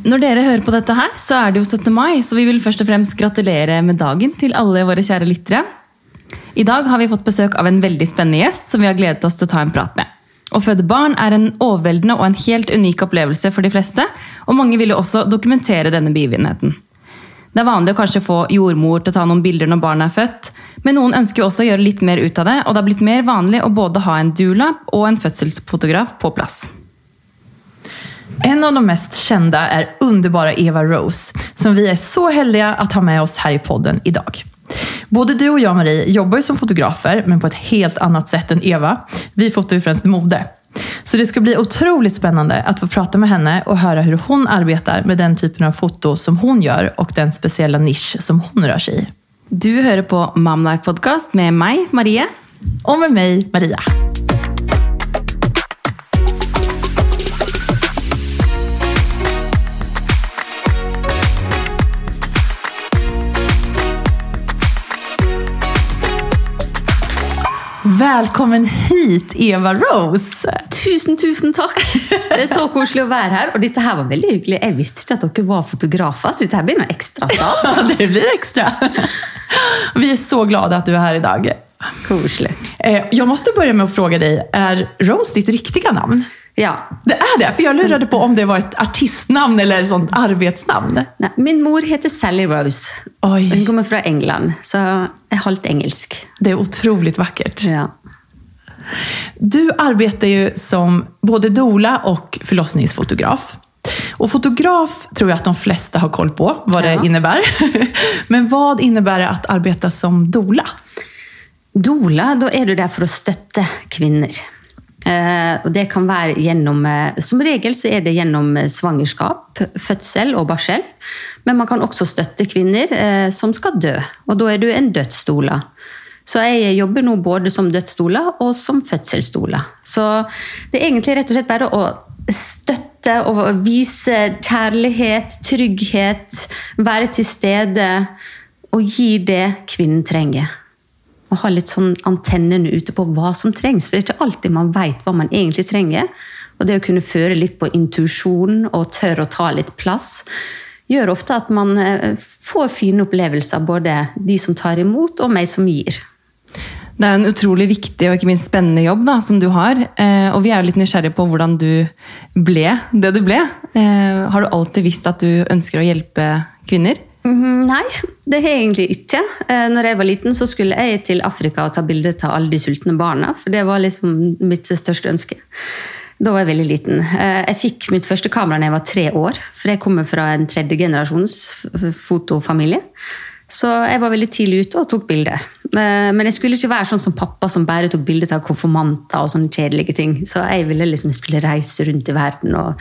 Når dere hører på dette her, så er det jo 17. mai, så vi vil først og fremst gratulere med dagen til alle våre kjære lyttere. I dag har vi fått besøk av en veldig spennende gjest som vi har gledet oss til å ta en prat med. Å føde barn er en overveldende og en helt unik opplevelse for de fleste, og mange vil jo også dokumentere denne begivenheten. Det er vanlig å kanskje få jordmor til å ta noen bilder når barnet er født, men noen ønsker jo også å gjøre litt mer ut av det, og det har blitt mer vanlig å både ha en doula og en fødselsfotograf på plass. En av de mest kända är underbara Eva Rose, som vi är så heldiga att ha med oss här i podden idag. Både du och jag, Marie, jobbar ju som fotografer, men på ett helt annat sätt än Eva. Vi fotar ju främst mode. Så det ska bli otroligt spännande att få prata med henne och höra hur hon arbetar med den typen av foto som hon gör och den speciella nisch som hon rör sig i. Du hører på Mom Podcast med meg, Marie. Och med mig, Maria. Välkommen hit, Eva Rose! Tusen, tusen takk! Det er så koselig å være her. Og dette her var veldig hyggelig. Jeg visste ikke at dere var fotografer, så dette her blir noe ekstra stas. Ja, det blir ekstra. Vi er så glade at du er her i dag. Koselig. Jeg måtte begynne med å spørre deg, er Rose ditt riktige namn? Ja. Det er det, For jeg lurte på om det var et artistnamn eller et sånt arbetsnamn. Nei, min mor heter Sally Rose. Oi. Hun kommer fra England, så jeg halvt engelsk. Det er utrolig vakkert. Ja. Du arbeider jo som både doula og forlossningsfotograf. Og fotograf tror jeg at de fleste har koll på hva det Ja. innebærer. Men hva innebærer det å arbeide som doula? Doula, da er du der for å støtte kvinner. Eh, og det kan være gjennom eh, Som regel så er det gjennom eh, svangerskap, fødsel og barsel. Men man kan også støtte kvinner som skal dø. Og da er du en dødsdoula. Så jeg jobber nå både som dødsdoula og som fødselsdoula. Så det er egentlig rett og slett bare å støtte og vise kjærlighet, trygghet, være til stede og gi det kvinnen trenger og ha litt sånn antennene ute på hva som trengs. For det er ikke alltid man vet hva man egentlig trenger. Og det å kunne føre litt på intuisjon og tørre å ta litt plass, gjør ofte at man eh, får fine opplevelser, både de som tar imot, og meg som gir. Det er en utrolig viktig og ikke minst spennende jobb da, som du har. Eh, og vi er jo litt nysgjerrige på hvordan du ble det du ble. Eh, har du alltid visst at du ønsker å hjelpe kvinner? Mhm, Nei, det har jeg egentlig ikke. Eh, Når jeg var liten, så skulle jeg til Afrika og ta bilde av alle de sultne barna. For det var liksom mitt største ønske. Da var jeg veldig liten. Eh, Jeg fikk mitt første kamera da jeg var tre år. For jeg kommer fra en tredjegenerasjons fotofamilie. Så jeg var veldig tidlig ute og tok bilder. Eh, Men jeg skulle ikke være sånn som pappa som bare tok bilder av konfirmanter og sånne kjedelige ting. Så jeg ville liksom jeg skulle reise rundt i verden og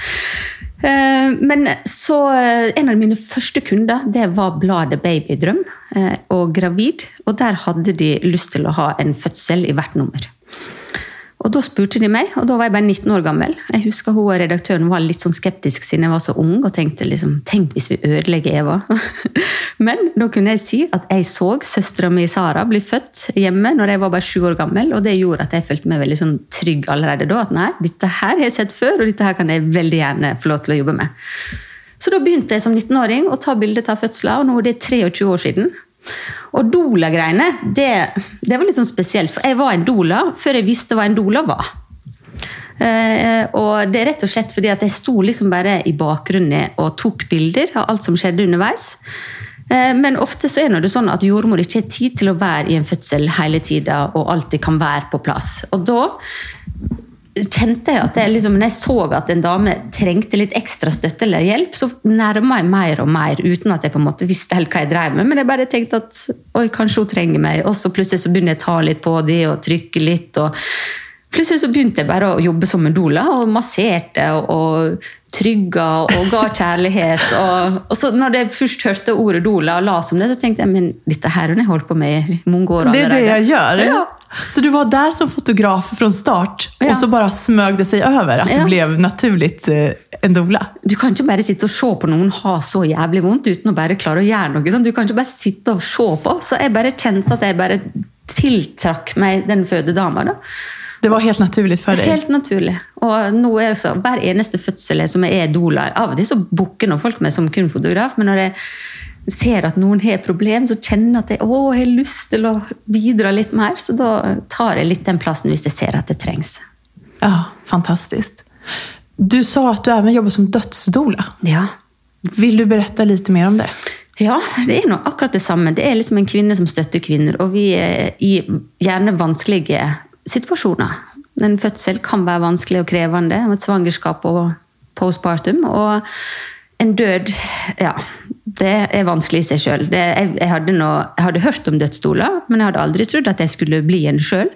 Men så eh, En av mine første kunder det var bladet Babydrøm eh, og Gravid. Og der hadde de lyst til å ha en fødsel i hvert nummer. Og Da spurte de meg, og da var jeg bare 19 år gammel. Jeg husker hun og Redaktøren var litt sånn skeptisk siden jeg var så ung og tenkte liksom, tenk hvis vi ødelegger Eva. Men da kunne jeg si at jeg så søstera mi Sara bli født hjemme når jeg var bare sju år gammel, og det gjorde at jeg følte meg veldig sånn trygg allerede da. At nei, dette her har jeg sett før, og dette her kan jeg veldig gjerne få lov til å jobbe med. Så da begynte jeg som 19-åring å ta bilder av fødsler, og nå er det 23 år siden. Og doula-greiene, det, det var litt sånn spesielt. For jeg var en doula før jeg visste hva en doula var. Eh, og det er rett og slett fordi at jeg sto liksom bare i bakgrunnen og tok bilder av alt som skjedde underveis. Eh, men ofte så er det sånn at jordmor ikke har tid til å være i en fødsel hele tida og alltid kan være på plass. Og da kjente jeg at jeg liksom, når jeg så at en dame trengte litt ekstra støtte eller hjelp, så nærma jeg mer og mer uten at jeg på en måte visste helt hva jeg drev med. Men jeg bare tenkte at oi, kanskje hun trenger meg. Og så plutselig så begynner jeg å ta litt på det og trykke litt. og Plutselig så begynte jeg bare å jobbe som en doula og masserte og, og trygga og ga kjærlighet. Og, og så når jeg først hørte ordet doula og las om det, så tenkte jeg men dette her har jeg holdt på med i mange år Det er det jeg gjør. Ja. Så du var där som fotograf från start Ja. og så bare smög det seg over at Ja. det ble naturlig eh, en doula? Du kan ikke bare sitte og se på noen ha så jævlig vondt uten å bare klare å gjøre noe. sånn. Du kan ikke bare sitte og se på. Så jeg bare kjente at jeg bare tiltrakk meg den fødedama. da. Det var helt naturlig for deg? Helt naturlig. Og nå er også, Hver eneste fødsel som jeg er doula Av og til så booker folk meg som kun fotograf, men når jeg ser at noen har problemer, problem, så kjenner at jeg, at jeg har lyst til å bidra litt mer. Så da tar jeg litt den plassen hvis jeg ser at det trengs. Ja, Fantastisk. Du sa at du også jobber som dödsdoula. Ja. Vil du berette litt mer om det? Ja, det er noe akkurat det samme. Det er liksom en kvinne som støtter kvinner, og vi er i gjerne vanskelige situasjoner. En fødsel kan være vanskelig og krevende, og et svangerskap og postpartum. Og en død, ja, det er vanskelig i seg sjøl. Jeg, jeg, hadde hørt om dødsstoler, men jeg hadde aldri trodd at jeg skulle bli en sjøl.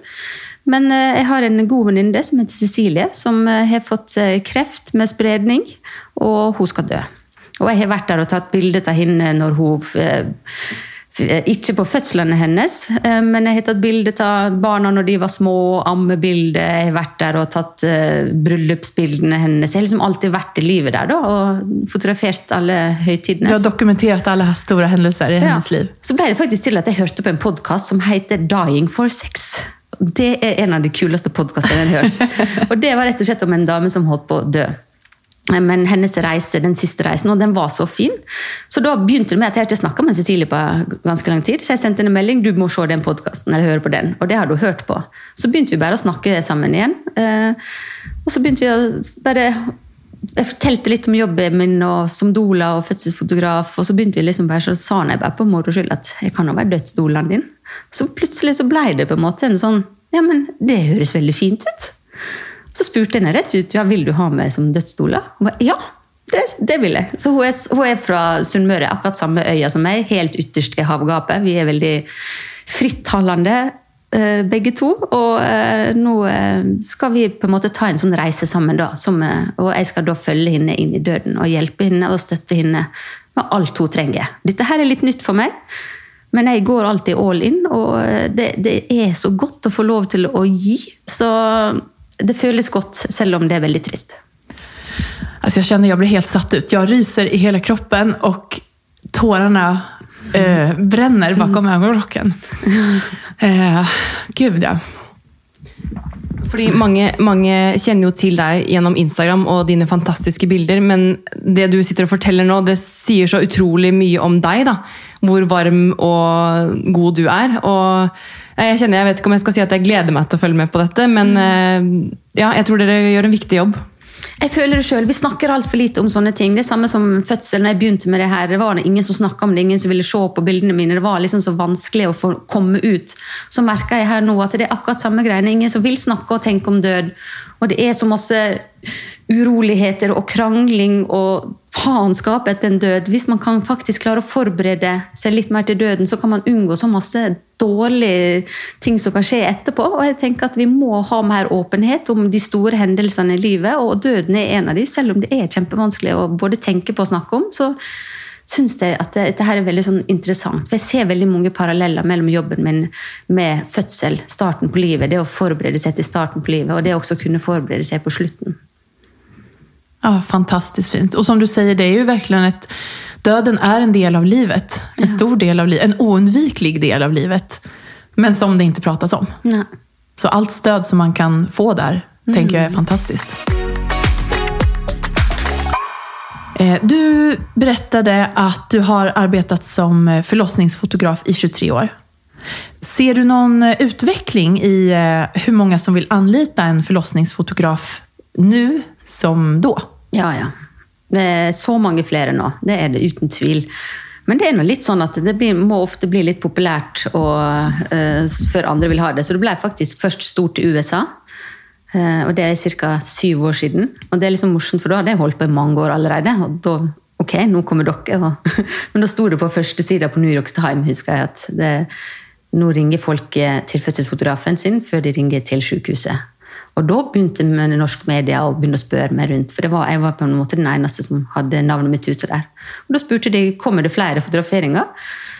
Men eh, jeg har en god venninne som heter Cecilie, som eh, har fått eh, kreft med spredning, og hun skal dø. Og jeg har vært der og tatt bilde av henne når hun Ikke på fødslene hennes, eh, men jeg har tatt bilde av barna når de var små, ammebilde. Jeg har vært der og tatt eh, bryllupsbildene hennes. Jeg har liksom alltid vært i livet der da, og fotografert alle høytidene. Du har dokumentert alle store hendelser i i hennes liv. Så ble det faktisk til at jeg hørte på en podkast som heter Dying for sex. Det er en av de kuleste podkastene jeg har hørt. Og det var rett og slett om en dame som holdt på å dø. Men hennes reise, den siste reisen, og den var så fin. Så da begynte det med at jeg ikke snakka med Cecilie på ganske lang tid. Så jeg sendte henne en melding du må se den podkasten, eller høre på den. Og det hadde hun hørt på. Så begynte vi bare å snakke sammen igjen. Eh, Og så begynte vi å bare jeg fortalte litt om jobben min og som doula og fødselsfotograf, og så begynte vi liksom bare, så sa jeg bare på moro skyld at jeg kan jo være dødsdolaen din. Så plutselig så ble det på en måte en sånn Ja, men det høres veldig fint ut. Så spurte henne rett ut ja, vil du ha meg som dødsdoula. Ja, det, det vil jeg. Så hun er, hun er fra Sunnmøre, akkurat samme øya som meg, helt ytterst i havgapet. Vi er veldig frittalende eh, begge to. Og eh, nå eh, skal vi på en måte ta en sånn reise sammen, da. Som, og jeg skal da følge henne inn i døden og hjelpe henne og støtte henne med alt hun trenger. Dette her er litt nytt for meg. Men jeg går alltid all in, og det, det er så godt å få lov til å gi. Så det føles godt, selv om det er veldig trist. Alltså jag känner jag blir helt satt ut. Jeg ryser i hele kroppen og tårene eh, bränner bakom ögonrocken. Eh, gud ja. Fordi mange, mange kjenner jo til deg gjennom Instagram og dine fantastiske bilder, men det du sitter og forteller nå, det sier så utrolig mye om deg. da. Hvor varm og god du er. Og jeg kjenner, jeg vet ikke om jeg skal si at jeg gleder meg til å følge med på dette, men eh, ja, jeg tror dere gjør en viktig jobb. Jeg føler det selv. Vi snakker altfor lite om sånne ting. Det er samme som fødsel. når jeg begynte med Det her. Det var ingen som snakket om det, ingen som ville se på bildene mine. Det var liksom så vanskelig å få komme ut. Så merker jeg her nå at det er akkurat samme greiene. Ingen som vil snakke og tenke om død. Og det er så masse uroligheter og krangling og faenskap etter en død. Hvis man kan faktisk klare å forberede seg litt mer til døden, så kan man unngå så masse dårlige ting som kan skje etterpå. Og jeg tenker at vi må ha mer åpenhet om de store hendelsene i livet, og døden er en av de, selv om det er kjempevanskelig å både tenke på og snakke om. så syns jeg at dette er veldig sånn interessant. For jeg ser veldig mange paralleller mellom jobben min med fødsel, starten på livet, det å forberede seg til starten på livet, og det å også kunne forberede seg på slutten. Ja, fantastiskt fint. Och som du säger, det är ju verkligen ett... Döden är en del av livet. En stor del av livet. En oundviklig del av livet. Men som det inte pratas om. Nej. Så allt stöd som man kan få där, tänker jag är fantastiskt. Eh, Du berättade att du har arbetat som eh, förlossningsfotograf i 23 år. Ser du någon eh, utveckling i hur många som vill anlita en förlossningsfotograf nu som då? Ja, ja. Det er så mange flere nå. Det er det uten tvil. Men det er noe litt sånn at det blir, må ofte bli litt populært og, uh, før andre vil ha det. Så det ble faktisk først stort i USA. Uh, og det er ca. syv år siden. Og det er liksom morsomt, for da hadde jeg holdt på i mange år allerede. Og da Ok, nå kommer dere. Og, men da sto det på førstesida på New York Time, husker jeg, at det, nå ringer folk eh, til fødselsfotografen sin før de ringer til sykehuset. Og da begynte med norsk media å begynne å spørre meg rundt. For var, jeg var på en måte den eneste som hadde navnet mitt ute der. Og da spurte de kommer det flere fotograferinger.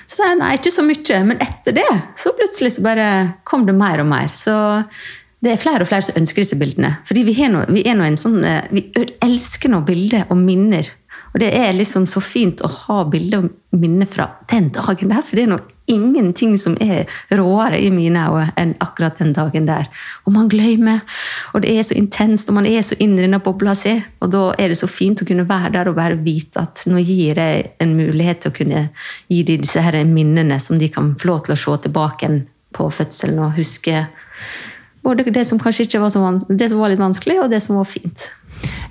Så sa jeg nei, ikke så mye. Men etter det så plutselig så bare kom det mer og mer. Så det er flere og flere som ønsker disse bildene. Fordi vi, noe, vi er nå en sånn, eh, vi elsker nå bilder og minner. Og det er liksom så fint å ha bilder og minner fra den dagen der, for det er noe ingenting som er råere i mine øyne enn akkurat den dagen der. Og man glemmer, og det er så intenst, og man er så inne i denne bobla si. Og da er det så fint å kunne være der og bare vite at nå gir jeg en mulighet til å kunne gi dem disse her minnene som de kan få lov til å se tilbake på fødselen og huske både det som kanskje ikke var så det som var litt vanskelig, og det som var fint.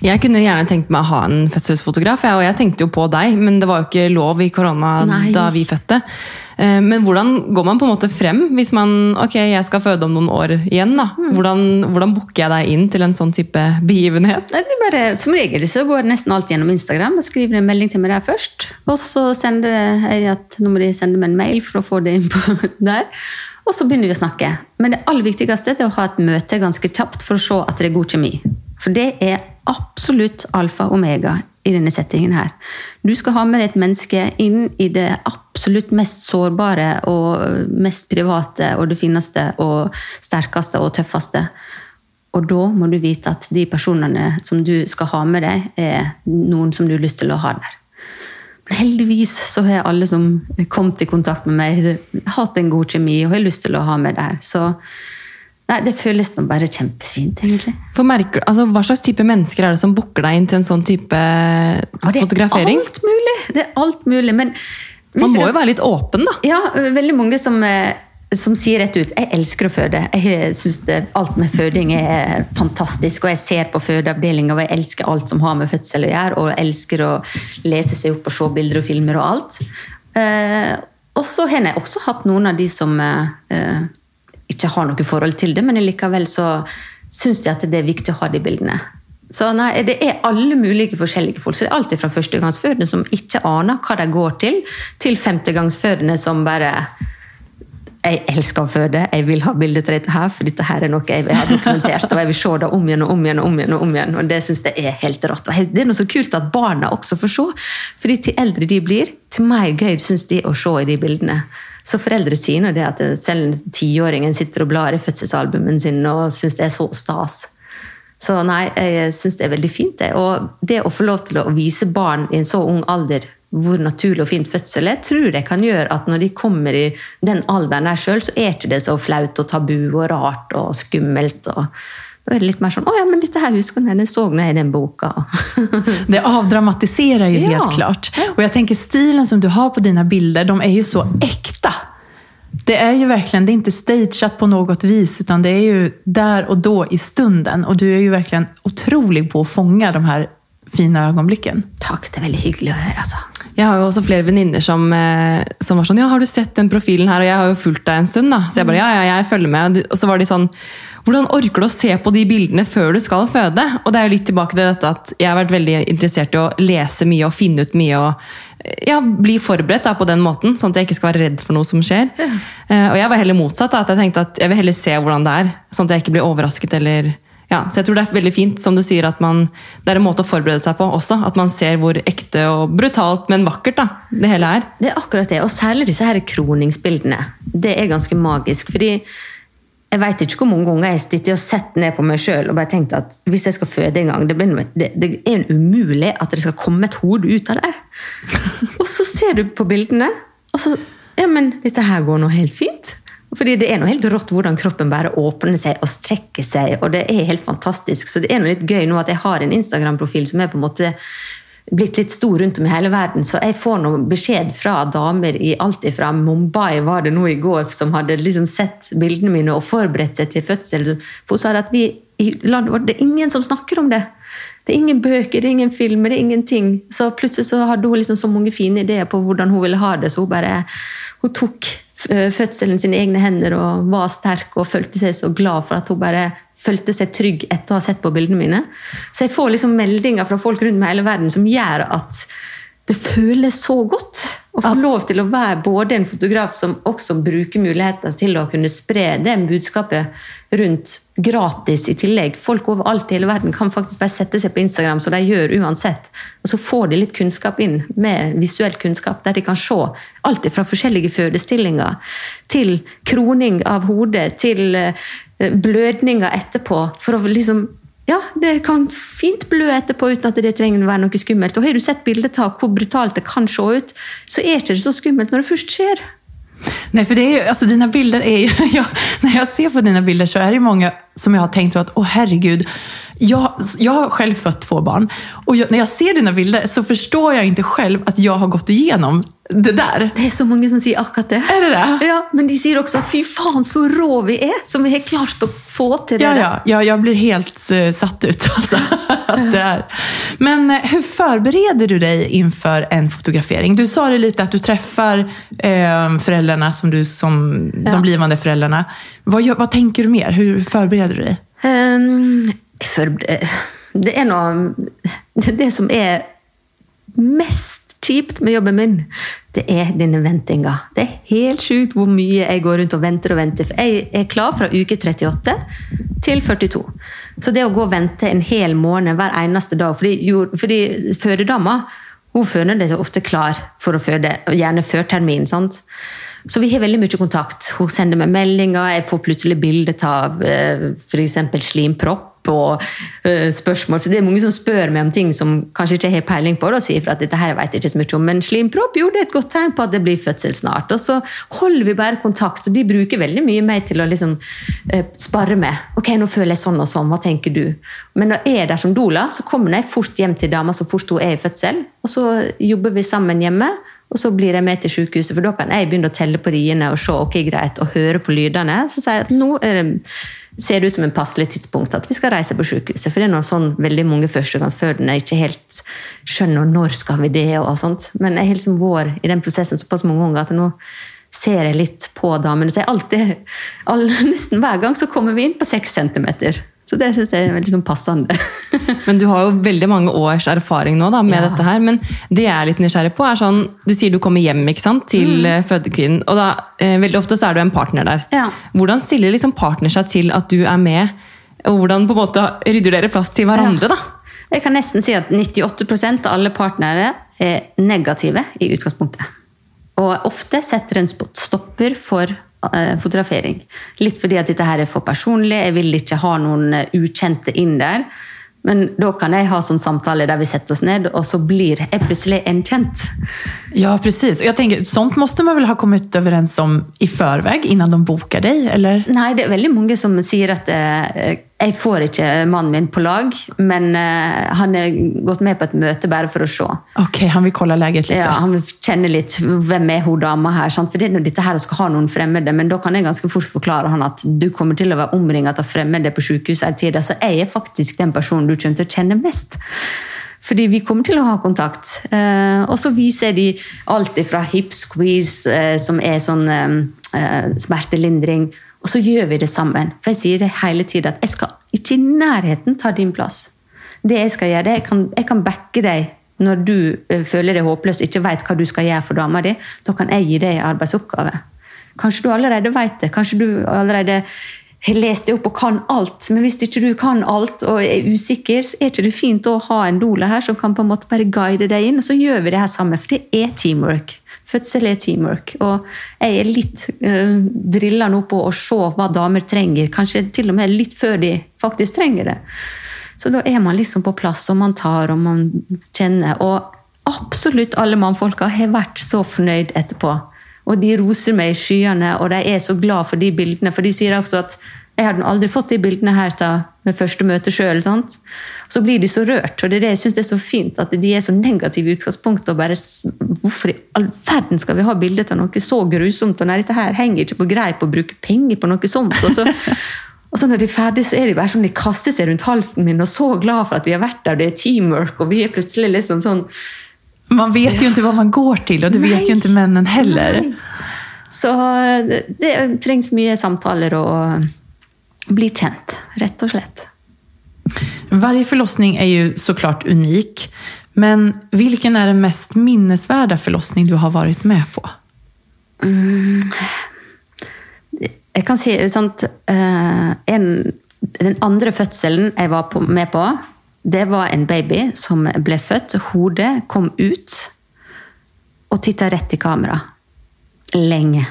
Jeg kunne gjerne tenkt meg å ha en fødselsfotograf, og jeg tenkte jo på deg, men det var jo ikke lov i korona Nei. da vi fødte. Eh, Men hvordan går man på en måte frem hvis man ok, jeg skal føde om noen år igjen? da? Hvordan, hvordan booker jeg deg inn til en sånn type begivenhet? Det er bare, som regel så går det nesten alltid gjennom Instagram. Jeg skriver en melding til meg der først. Og så sender jeg at nå må de sende meg en mail for å få det inn på der. Og så begynner vi å snakke. Men det aller viktigste er å ha et møte ganske kjapt for å se at det er god kjemi. For det er absolutt alfa og omega i denne settingen her. Du skal ha med deg et menneske inn i det absolutt mest sårbare og mest private og det fineste og sterkeste og tøffeste. Og da må du vite at de personene som du skal ha med deg, er noen som du har lyst til å ha der. Heldigvis så har alle som kommet i kontakt med meg, hatt en god kjemi og har lyst til å ha med der. Så nei, det føles nå bare kjempefint, egentlig. For merker, altså, hva slags type mennesker er det som booker deg inn til en sånn type Og det er fotografering? alt mulig! Det er alt mulig, men Man må jo være litt åpen, da. Ja, veldig mange som, eh, som sier rett ut jeg elsker å føde. Jeg synes det, Alt med føding er fantastisk, og jeg ser på fødeavdelinga og jeg elsker alt som har med fødsel å gjøre, og jeg elsker å lese seg opp og se bilder og filmer og alt. Eh, og så har jeg også hatt noen av de som eh, ikke har noe forhold til det, men likevel så syns de at det er viktig å ha de bildene. Så nei, Det er alle mulige forskjellige folk. Så det er alltid fra førstegangsfødende som ikke aner hva de går til, til femtegangsfødende som bare jeg elsker å føde, jeg vil ha bilde til dette her, for dette her er noe jeg vil ha dokumentert. Og jeg vil se det om igjen og om igjen og om igjen. Og om igjen, og det synes jeg er helt rått. Og det er noe så kult at barna også får se. fordi til eldre de blir, til mer gøy syns de å se i de bildene. Så foreldre sier når det at selv tiåringen sitter og blar i fødselsalbumen sin og syns det er så stas. Så nei, jeg syns det er veldig fint. det. Og det å få lov til å vise barn i en så ung alder hvor naturlig og fint fødsel er, tror jeg kan gjøre at når de kommer i den alderen der sjøl, så er ikke det så flaut og tabu og rart og skummelt. og Da er det litt mer sånn 'Å ja, men dette her husker jeg, det så jeg i den boka'. Det avdramatiserer jo helt Ja. klart. Og jeg tenker stilen som du har på dina bilder, de er jo så ekte. Det er jo verkligen, det är inte stageat på något vis, utan det er jo der og da i stunden. Og du er jo verkligen otrolig på å fånge de her fina øyeblikkene. Takk, det er veldig hyggelig å høre, altså. Jeg har jo også flere venninner som, eh, som var sånn Ja, har du sett den profilen her? Og jeg har jo fulgt deg en stund, da. Så jeg bare ja, ja, jeg følger med. Og så var de sånn Hvordan orker du å se på de bildene før du skal føde? Og det er jo litt tilbake til dette at jeg har vært veldig interessert i å lese mye og finne ut mye. og ja, Bli forberedt da, på den måten, sånn at jeg ikke skal være redd for noe som skjer. Eh, og jeg var heller motsatt. da, at Jeg tenkte at jeg vil heller se hvordan det er, sånn at jeg ikke blir overrasket eller ja, så jeg tror det er veldig fint, som du sier, at man, det er en måte å forberede seg på også. At man ser hvor ekte og brutalt, men vakkert da, det hele er. Det er akkurat det, og særlig disse her kroningsbildene. Det er ganske magisk, fordi jeg vet ikke hvor mange ganger jeg har sittet og sett ned på meg sjøl og bare tenkt at hvis jeg skal føde en gang, det, blir, det, det er en umulig at det skal komme et hode ut av der. og så ser du på bildene, og så Ja, men dette her går nå helt fint. Fordi det er noe helt rått hvordan kroppen bare åpner seg og strekker seg. og det er helt fantastisk. Så det er noe litt gøy nå at jeg har en Instagram-profil som er på en måte blitt litt stor rundt om i hele verden, så jeg får noen beskjed fra damer i alt fra Mumbai var det nå i går, som hadde liksom sett bildene mine og forberedt seg til fødsel. For hun sa at vi i landet vårt, det er ingen som snakker om det. Det er ingen bøker, det er ingen filmer, det er ingenting. Så plutselig så hadde hun liksom så mange fine ideer på hvordan hun ville ha det, så hun bare hun tok fødselen fødselen sine egne hender og var sterk og følte seg så glad for at hun bare følte seg trygg etter å ha sett på bildene mine. Så jeg får liksom meldinger fra folk rundt meg i hele verden som gjør at det føles så godt å få lov til å være både en fotograf som også bruker muligheter til å kunne spre det budskapet rundt gratis i tillegg. Folk overalt i hele verden kan faktisk bare sette seg på Instagram, som de gjør uansett. Og så får de litt kunnskap inn, med visuell kunnskap, der de kan se alt fra forskjellige fødestillinger til kroning av hodet, til eh, blødninger etterpå. For å liksom ja, det kan fint blø etterpå uten at det trenger å være noe skummelt. Og har du sett bildet av hvor brutalt det kan se ut, så er det ikke så skummelt når det først skjer. Nej, för det är ju, alltså dina bilder är ju, jag, när jag ser på dine bilder så er det mange som jeg har tenkt at å herregud, jag, jag har själv fött två barn. Och jag, när jag ser dina bilder så förstår jag inte själv att jag har gått igenom det där. Det er så mange som sier akkurat det. Er det det? Ja, Men de sier også 'fy faen, så rå vi er', som vi har klart å få til det. Ja, ja. ja, jag, jag blir helt uh, satt ut. Alltså, att det är. Men hvordan hur förbereder du dig inför en fotografering? Du sa det lite att du träffar uh, föräldrarna, som du, som Ja. de blivande föräldrarna. Vad, gör- vad tänker du mer? Hur förbereder du dig? Ehm, for, det er noe Det som er mest kjipt med jobben min, det er denne ventinga. Det er helt sjukt hvor mye jeg går rundt og venter og venter. For jeg er klar fra uke 38 til 42. Så det å gå og vente en hel måned hver eneste dag Fordi, fordi fødedama hun føler seg ofte klar for å føde, og gjerne før termin. sant? Så vi har veldig mye kontakt. Hun sender meg meldinger, jeg får plutselig bilde av eh, f.eks. slimpropp og uh, spørsmål. For det er mange som spør meg om ting som kanskje ikke har peiling på, og sier for at dette her vet jeg ikke så mye om. Men slimpropp jo, det er et godt tegn på at det blir fødsel snart. Og så holder vi bare kontakt. Så de bruker veldig mye meg til å liksom uh, spare med. Ok, nå føler jeg sånn og sånn, hva tenker du? Men når jeg er der som doula, så kommer jeg fort hjem til dama så fort hun er i fødsel. Og så jobber vi sammen hjemme. Og så blir jeg med til sykehuset, for da kan jeg begynne å telle på riene og se, ok, greit, og høre på lydene. Så sier jeg at nå er det, ser det ut som en passelig tidspunkt at vi skal reise på sykehuset. For det er noe sånn veldig mange førstegangsfødende ikke helt skjønner når skal vi det. og sånt. Men jeg har liksom vært i den prosessen såpass mange ganger at nå ser jeg litt på damene. Så jeg alltid, all, nesten hver gang så kommer vi inn på seks centimeter. Så det syns jeg er veldig sånn passende. Men du har jo veldig mange års erfaring nå da, med Ja. dette her. Men det jeg er litt nysgjerrig på, er sånn Du sier du kommer hjem ikke sant, til mm. fødekvinnen. Og da, eh, veldig ofte så er du en partner der. Ja. Hvordan stiller liksom partner seg til at du er med? Og hvordan på en måte rydder dere plass til hverandre, da? Jeg kan nesten si at 98% av alle partnere er negative i utgangspunktet. Og ofte setter en stopper for eh, fotografering. Litt fordi at dette her er for personlig, jeg vil ikke ha noen eh, ukjente inn der. Men da kan jeg ha sånn samtale der vi setter oss ned, og så blir jeg plutselig en kjent. Ja, precis. Och jag sånt måtte man vel ha kommet overens om i forveien, innan de bokar deg? eller? Nei, det er veldig mange som sier at eh, jeg får ikke mannen min på lag, men eh, han er gått med på et møte bare for å se. Ok, han vil kolla leget litt? Ja, Han vil kjenne litt hvem er hun dama her. Sant? For det er nå dette her å skal ha noen fremmede, men da kan jeg ganske fort forklare han at du kommer til å være omringet av fremmede på sykehuset hele tida, så jeg er faktisk den personen du kommer til å kjenne mest. Fordi vi kommer til å ha kontakt. Eh, og så viser de alt fra hip squeeze, eh, som er sånn smertelindring, og så gjør vi det sammen. For jeg sier det hele tiden at jeg skal ikke i nærheten ta din plass. Det jeg skal gjøre, det jeg kan, jeg kan backe deg når du eh, føler deg håpløs og ikke vet hva du skal gjøre for dama di. Da kan jeg gi deg arbeidsoppgave. Kanskje du allerede vet det. Kanskje du allerede har lest det opp og kan alt. Men hvis ikke du kan alt og er usikker, så er ikke det fint å ha en doula her som kan på en måte bare guide deg inn, og så gjør vi det her sammen. For det er teamwork. Fødsel er teamwork. Og jeg er litt uh, drilla nå på å se hva damer trenger. Kanskje til og med litt før de faktisk trenger det. Så da er man liksom på plass, og man tar og man kjenner. Og absolutt alle mannfolka har vært så fornøyd etterpå. Og de roser meg i skyene, og de er så glad for de bildene. For de sier også at jeg hadde aldri fått de bildene her til med første møte sjøl. Så blir de så rørt, og det er det jeg syns er så fint. At de er så negative i utgangspunktet. og bare, Hvorfor i all verden skal vi ha bilde av noe så grusomt? og nei, Dette her henger ikke på greip å bruke penger på noe sånt. og så og så når de er ferdige, så er de bare sånn, de kaster seg rundt halsen min og så glad for at vi har vært der. Det er teamwork, og vi er plutselig liksom sånn Man vet jo ikke hva man går til, og det vet jo ikke mennene heller. Nei. Så det, det trengs mye samtaler og bli kjent, rett og slett. Varje förlossning är ju såklart unik. Men vilken är den mest minnesvärda förlossning du har varit med på? Jeg kan si sant, eh, en, Den andre fødselen jeg var på, med på, det var en baby som ble født. Hodet kom ut og titta rett i kamera. Lenge.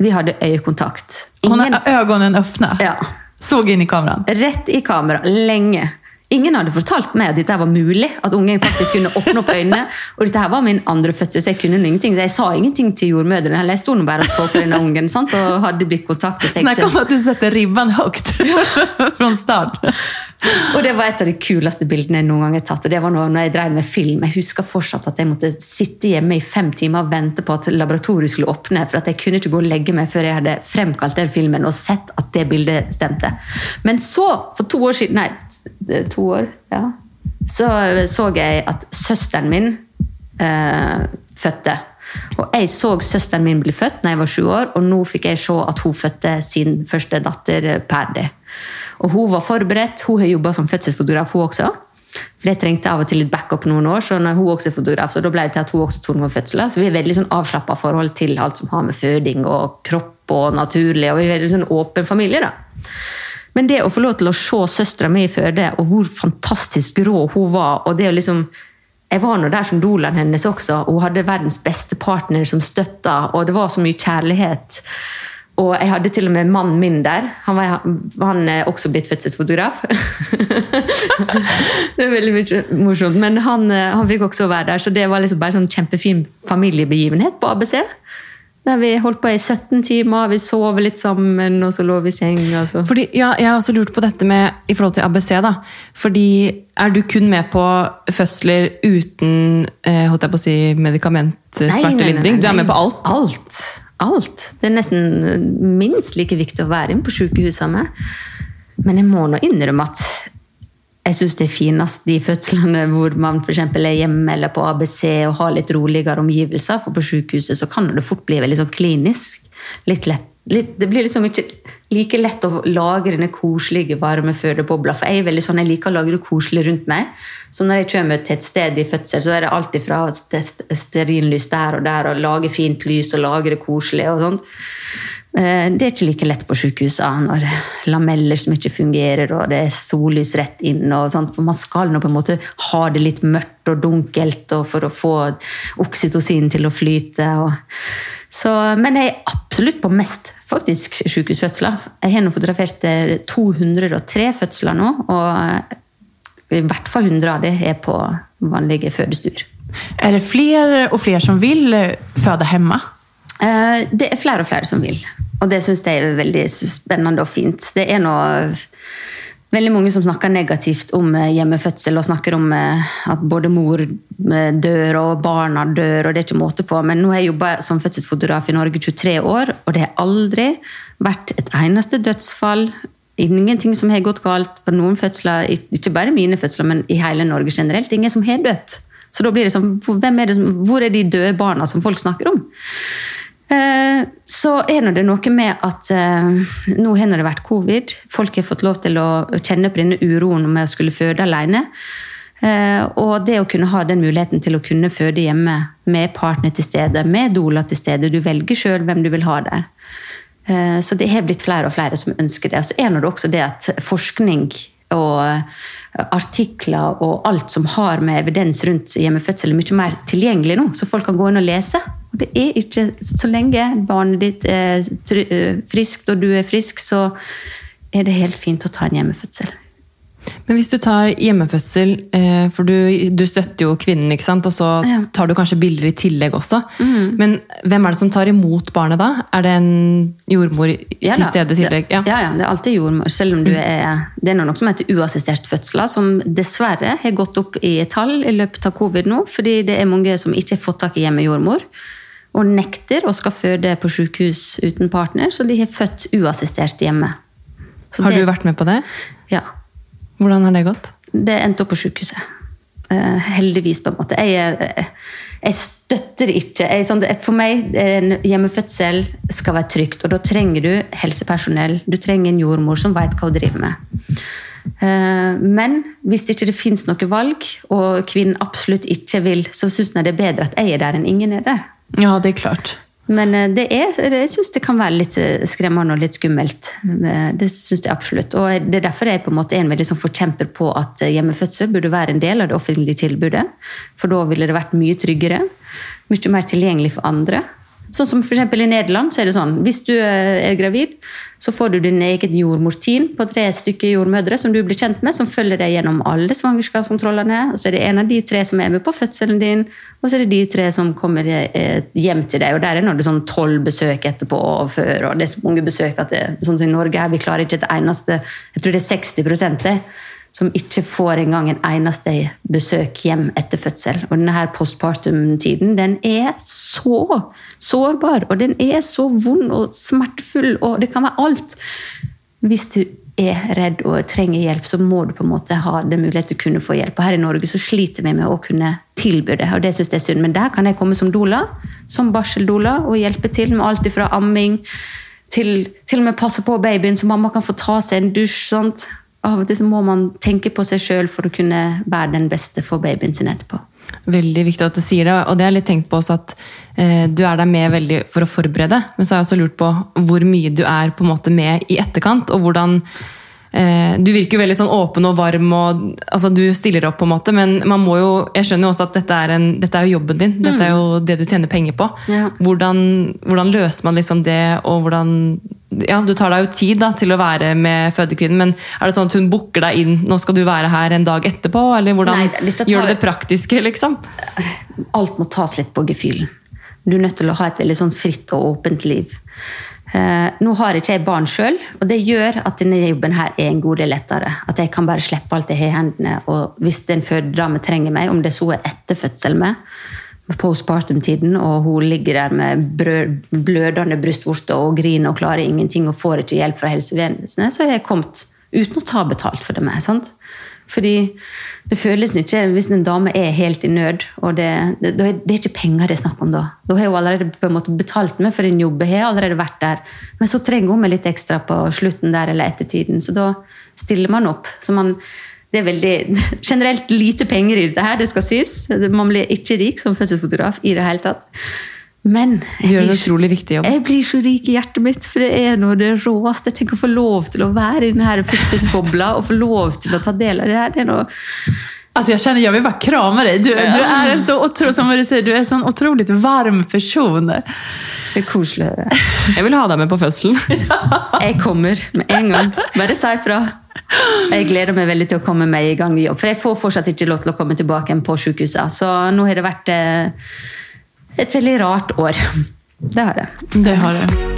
Vi hadde øyekontakt. Hon Ingen- har ögonen öppna. Ja. Såg in i kameran. Rett i kamera, lenge. Ingen hadde fortalt meg at dette var mulig, at ungen faktisk kunne åpne opp øynene. Og dette her var min andre fødsel, så jeg kunne ingenting. Så jeg sa ingenting til jordmødrene. heller. Jeg sto bare og så på denne ungen sant? og hadde blitt kontaktet. Snakk om at du setter ribben høyt från start. Og det var et av de kuleste bildene jeg noen gang har tatt. og det var når jeg drev med film. Jeg husker fortsatt at jeg måtte sitte hjemme i fem timer og vente på at laboratoriet skulle åpne. For at jeg kunne ikke gå og legge meg før jeg hadde fremkalt den filmen og sett at det bildet stemte. Men så, for to år siden Nei, to år, ja. Så så jeg at søsteren min eh, fødte. Og jeg så søsteren min bli født da jeg var sju år, og nå fikk jeg se at hun fødte sin første datter, Perdi. Og hun var forberedt. Hun har jobba som fødselsfotograf, hun også. For jeg trengte av og til litt backup noen år, så når hun også er fotograf, så da ble det til at hun også tok noen fødsler. Så vi er veldig sånn avslappa forhold til alt som har med føding og kropp og naturlig, og vi er veldig sånn åpen familie, da. Men det å få lov til å se søstera mi føde, og hvor fantastisk rå hun var og det å liksom Jeg var nå der som dolaen hennes også, og hun hadde verdens beste partner som støtta, og det var så mye kjærlighet. Og jeg hadde til og med mannen min der. Han, var, han er også blitt fødselsfotograf. det er veldig mye morsomt. Men han, eh, han fikk også være der, så det var liksom bare sånn kjempefin familiebegivenhet på ABC. Der vi holdt på i 17 timer, vi sov litt sammen, og så lå vi i seng. Altså. Fordi, ja, jeg har også lurt på dette med, i forhold til ABC. da. Fordi Er du kun med på fødsler uten eh, holdt jeg på å si, medikamentsmertelindring? Du er med på alt? Alt. Alt. Det er nesten minst like viktig å være inne på sykehusene. Men jeg må nå innrømme at jeg syns det er finest de fødslene hvor man for er hjemme eller på ABC og har litt roligere omgivelser. For på sykehuset så kan det fort bli veldig sånn klinisk. Litt lett. Litt, det blir liksom ikke like lett å lagre den koselige, varme fødebobla. For jeg er veldig sånn, jeg liker å lagre koselig rundt meg. Så når jeg kommer til et sted i fødsel, så er det alltid fra stearinlys der og der, og lage fint lys og lagre koselig. og sånt. Eh, det er ikke like lett på sykehusene når lameller som ikke fungerer, og det er sollys rett inn. og sånt, For man skal nå på en måte ha det litt mørkt og dunkelt og for å få oksytocin til å flyte. Og... Så, men jeg er absolutt på mest faktisk sykehusfødsler. Jeg har nå fotografert 203 eh, fødsler nå, og i hvert fall 100 av dem er på vanlige fødestuer. Er det flere og flere som vil eh, føde hjemme? Det er flere og flere som vil. Og det syns jeg er veldig spennende og fint. Det er noe veldig mange som snakker negativt om eh, hjemmefødsel og snakker om eh, at både mor eh, dør og barna dør, og det er ikke måte på. Men nå har jeg jobba som fødselsfotograf i Norge 23 år, og det har aldri vært et eneste dødsfall. Ingenting som har gått galt på noen fødsler, ikke bare mine fødsler, men i hele Norge generelt. Ingen som har dødd. Så da blir det sånn, er det Hvor er de døde barna som folk snakker om? Eh, så er det noe med at eh, nå har det vært covid. Folk har fått lov til å kjenne på denne uroen med å skulle føde alene. Eh, og det å kunne ha den muligheten til å kunne føde hjemme med partner til stede, med doula til stede. Du velger sjøl hvem du vil ha der. Så det har blitt flere og flere som ønsker det. Og så er det også det at forskning og artikler og alt som har med evidens rundt hjemmefødsel, er mye mer tilgjengelig nå, så folk kan gå inn og lese. Og det er ikke Så lenge barnet ditt er eh, friskt, og du er frisk, så er det helt fint å ta en hjemmefødsel. Men hvis du tar hjemmefødsel, eh, for du, du støtter jo kvinnen, ikke sant? og så tar du kanskje bilder i tillegg også. Mm. Men hvem er det som tar imot barnet da? Er det en jordmor ja, til stede i tillegg? Ja. ja. ja, det er alltid jordmor. Selv om du mm. er Det er noe som heter uassistert fødsler, som dessverre har gått opp i tall i løpet av covid nå, fordi det er mange som ikke har fått tak i hjemmejordmor og nekter og skal føde på sykehus uten partner, så de har født uassistert hjemme. Så har det, du vært med på det? Ja. Hvordan har det gått? Det endte opp på sykehuset. Uh, heldigvis, på en måte. Jeg, jeg, jeg støtter ikke jeg, sånn, For meg en hjemmefødsel skal være trygt, og da trenger du helsepersonell. Du trenger en jordmor som vet hva hun driver med. Uh, men hvis det ikke finnes noe valg, og kvinnen absolutt ikke vil, så syns jeg det er bedre at jeg er der enn ingen er der. Ja, det er klart. Men eh, det er, jeg syns det kan være litt eh, skremmende og litt skummelt. Eh, det synes jeg absolutt. Og Det er derfor jeg på en måte er en veldig sånn forkjemper på at hjemmefødsel burde være en del av det offentlige tilbudet. For da ville det vært mye tryggere. Mye mer tilgjengelig for andre. Sånn som for I Nederland så er det sånn hvis du er gravid, så får du din eget jordmorteam på tre stykker jordmødre som du blir kjent med, som følger deg gjennom alle svangerskapskontrollene. og Så er det en av de tre som er med på fødselen din, og så er det de tre som kommer eh, hjem til deg. og Der er det sånn tolv besøk etterpå og før, og det er så mange besøk at det, sånn som i Norge her, vi klarer ikke et eneste Jeg tror det er 60 det som ikke får engang en eneste besøk hjem etter fødsel. Og denne postpartum-tiden den er så sårbar, og den er så vond og smertefull, og det kan være alt. Hvis du er redd og trenger hjelp, så må du på en måte ha den mulighet til å kunne få hjelp. Og her i Norge så sliter vi med å kunne tilby det, og det syns jeg er synd. Men der kan jeg komme som doula, som barseldoula, og hjelpe til med alt fra amming til til og med passe på babyen, så mamma kan få ta seg en dusj. Sant? Av og til så må man tenke på seg sjøl for å kunne være den beste for babyen sin etterpå. Veldig viktig at du sier det, og det har jeg litt tenkt på også at eh, du er der med veldig for å forberede, men så har jeg også lurt på hvor mye du er på en måte med i etterkant, og hvordan eh, Du virker jo veldig sånn åpen og varm, og altså, du stiller opp, på en måte, men man må jo, jeg skjønner jo også at dette er, en, dette er jo jobben din. Dette er jo det du tjener penger på. Ja. Hvordan, hvordan løser man liksom det, og hvordan ja, Du tar deg jo tid da, til å være med fødekvinnen, men er det sånn at hun booker deg inn nå skal du være her en dag etterpå? Eller hvordan Nei, ta... gjør du det praktiske, liksom? alt må tas litt på gefühlen. Du er nødt til å ha et veldig sånn fritt og åpent liv. Eh, nå har ikke jeg barn sjøl, og det gjør at denne jobben her er en god del lettere. At jeg kan bare slippe alt jeg har i hendene, og hvis en fødedame trenger meg, om det så er etter fødsel med, med postpartum-tiden, og hun ligger der med blødende brystvorter og griner og klarer ingenting og får ikke hjelp fra helsevesenet, så har jeg kommet uten å ta betalt for det med. sant? Fordi det føles ikke Hvis en dame er helt i nød, og det, det, det er ikke penger det er snakk om da. Da har hun allerede på en måte betalt meg for en jobb, jeg har allerede vært der. Men så trenger hun meg litt ekstra på slutten der eller ettertiden, så da stiller man opp. Så man, det er veldig generelt lite penger i dette her, det skal sies. Man blir ikke rik som fødselsfotograf i det hele tatt. Men Du gjør en jeg blir- utrolig viktig jobb. jeg blir så rik i hjertet mitt, for det er noe av det råeste. Jeg tenker å få lov til å være i denne fødselsbobla og få lov til å ta del av det her. Det er noe Alltså jag känner, jag vill bara krama dig. Du, du er en så otro, som du säger, du är en sån otroligt varm person. Det er koselig å høre. Jeg vil ha deg med på fødselen. Jeg kommer med en gang. Bare si ifra. Jeg gleder meg veldig til å komme meg i gang i jobb. For jeg får fortsatt ikke lov til å komme tilbake på sykehuset. Så nå har det vært eh, et veldig rart år. Det har det. Det har du.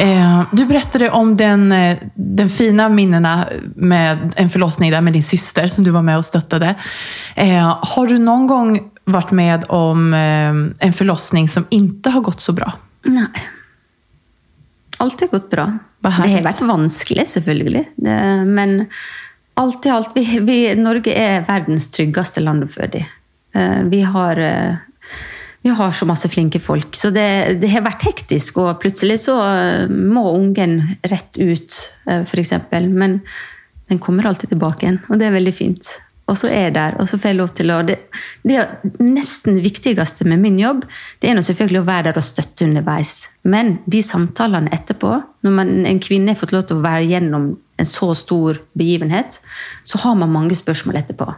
Eh, du berättade om den, eh, den fina minnena med en förlossning där med din syster som du var med och stöttade. Eh, har du någon gång vært med om en förlossning som ikke har gått så bra? Nei. Alt har gått bra. Det har vært vanskelig, selvfølgelig. Det, men alt i alt vi, vi, Norge er verdens tryggeste land å føde i. Eh, Vi har, eh, vi har så masse flinke folk. Så det, det har vært hektisk, og plutselig så eh, må ungen rett ut, f.eks. Men den kommer alltid tilbake igjen, og det er veldig fint. Og så er jeg der, og så får jeg lov til å Det, det nesten viktigste med min jobb, det er selvfølgelig å være der og støtte underveis. Men de samtalene etterpå, når man, en kvinne har fått lov til å være gjennom en så stor begivenhet, så har man mange spørsmål etterpå.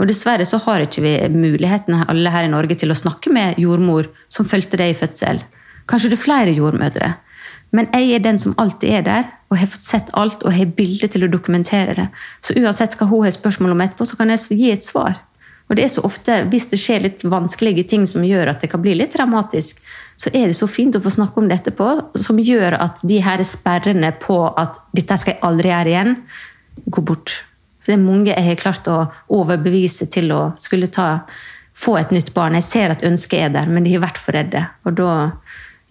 Og dessverre så har ikke vi muligheten alle her i Norge til å snakke med jordmor som fulgte deg i fødsel. Kanskje det er flere jordmødre. Men jeg er den som alltid er der, og har fått sett alt og har bilder til å dokumentere det. Så uansett hva hun har spørsmål om etterpå, så kan jeg gi et svar. Og det er så ofte, Hvis det skjer litt vanskelige ting som gjør at det kan bli litt dramatisk, så er det så fint å få snakke om det etterpå, som gjør at de her sperrene på at 'dette skal jeg aldri gjøre igjen', går bort. For det er mange jeg har klart å overbevise til å skulle ta, få et nytt barn. Jeg ser at ønsket er der, men de har vært for redde. Og da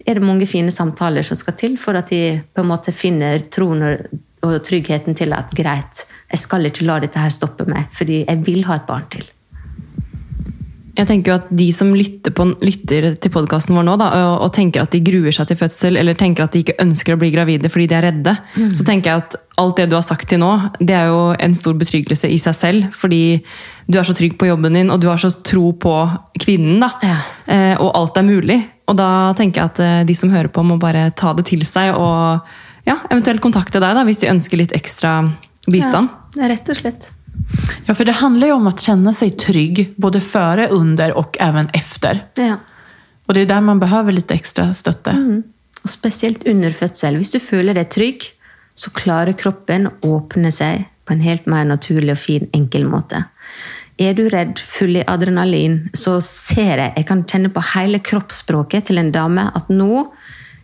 er det mange fine samtaler som skal til for at de på en måte finner troen og, tryggheten til at greit, jeg skal ikke la dette her stoppe meg, fordi jeg vil ha et barn til. Jeg tenker jo at De som lytter, på, lytter til podkasten vår nå da, og, og tenker at de gruer seg til fødsel, eller tenker at de ikke ønsker å bli gravide fordi de er redde, så tenker jeg at alt det du har sagt til nå, det er jo en stor betryggelse i seg selv. Fordi du er så trygg på jobben din, og du har så tro på kvinnen. da, Ja. eh, Og alt er mulig. Og da tenker jeg at eh, de som hører på, må bare ta det til seg og ja, eventuelt kontakte deg da, hvis de ønsker litt ekstra bistand. Ja, rett og slett. Ja, for det handler jo om å kjenne seg trygg både før, under og even efter. Ja. Og det er der man behøver litt ekstra støtte. Mm. Og spesielt under fødsel. Hvis du føler deg trygg, så klarer kroppen å åpne seg på en helt mer naturlig og fin, enkel måte. Er du redd, full i adrenalin, så ser jeg Jeg kan kjenne på hele kroppsspråket til en dame at nå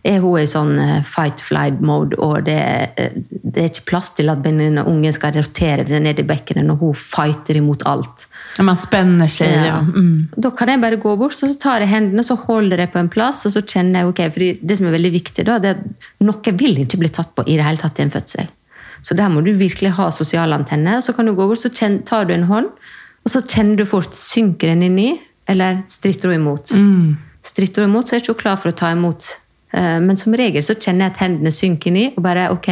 er hun i sånn eh, fight-flight-mode, og det, er- det er ikke plass til at den ungen skal rotere det ned i bekkenet når hun fighter imot alt. Man spenner seg, Ja. ja. mm. Da kan jeg bare gå bort, så tar jeg hendene, så holder jeg på en plass, og så kjenner jeg, ok, fordi det som er veldig viktig da, det er at noe vil ikke bli tatt på i det hele tatt i en fødsel. Så der må du virkelig ha sosiale antenner, så kan du gå bort, så tar du en hånd, og så kjenner du fort, synker den inn i, eller stritter hun imot. Stritter hun imot, så er ikke hun klar for å ta imot. Eh, Men som regel så kjenner jeg at hendene synker inn i, og bare, ok,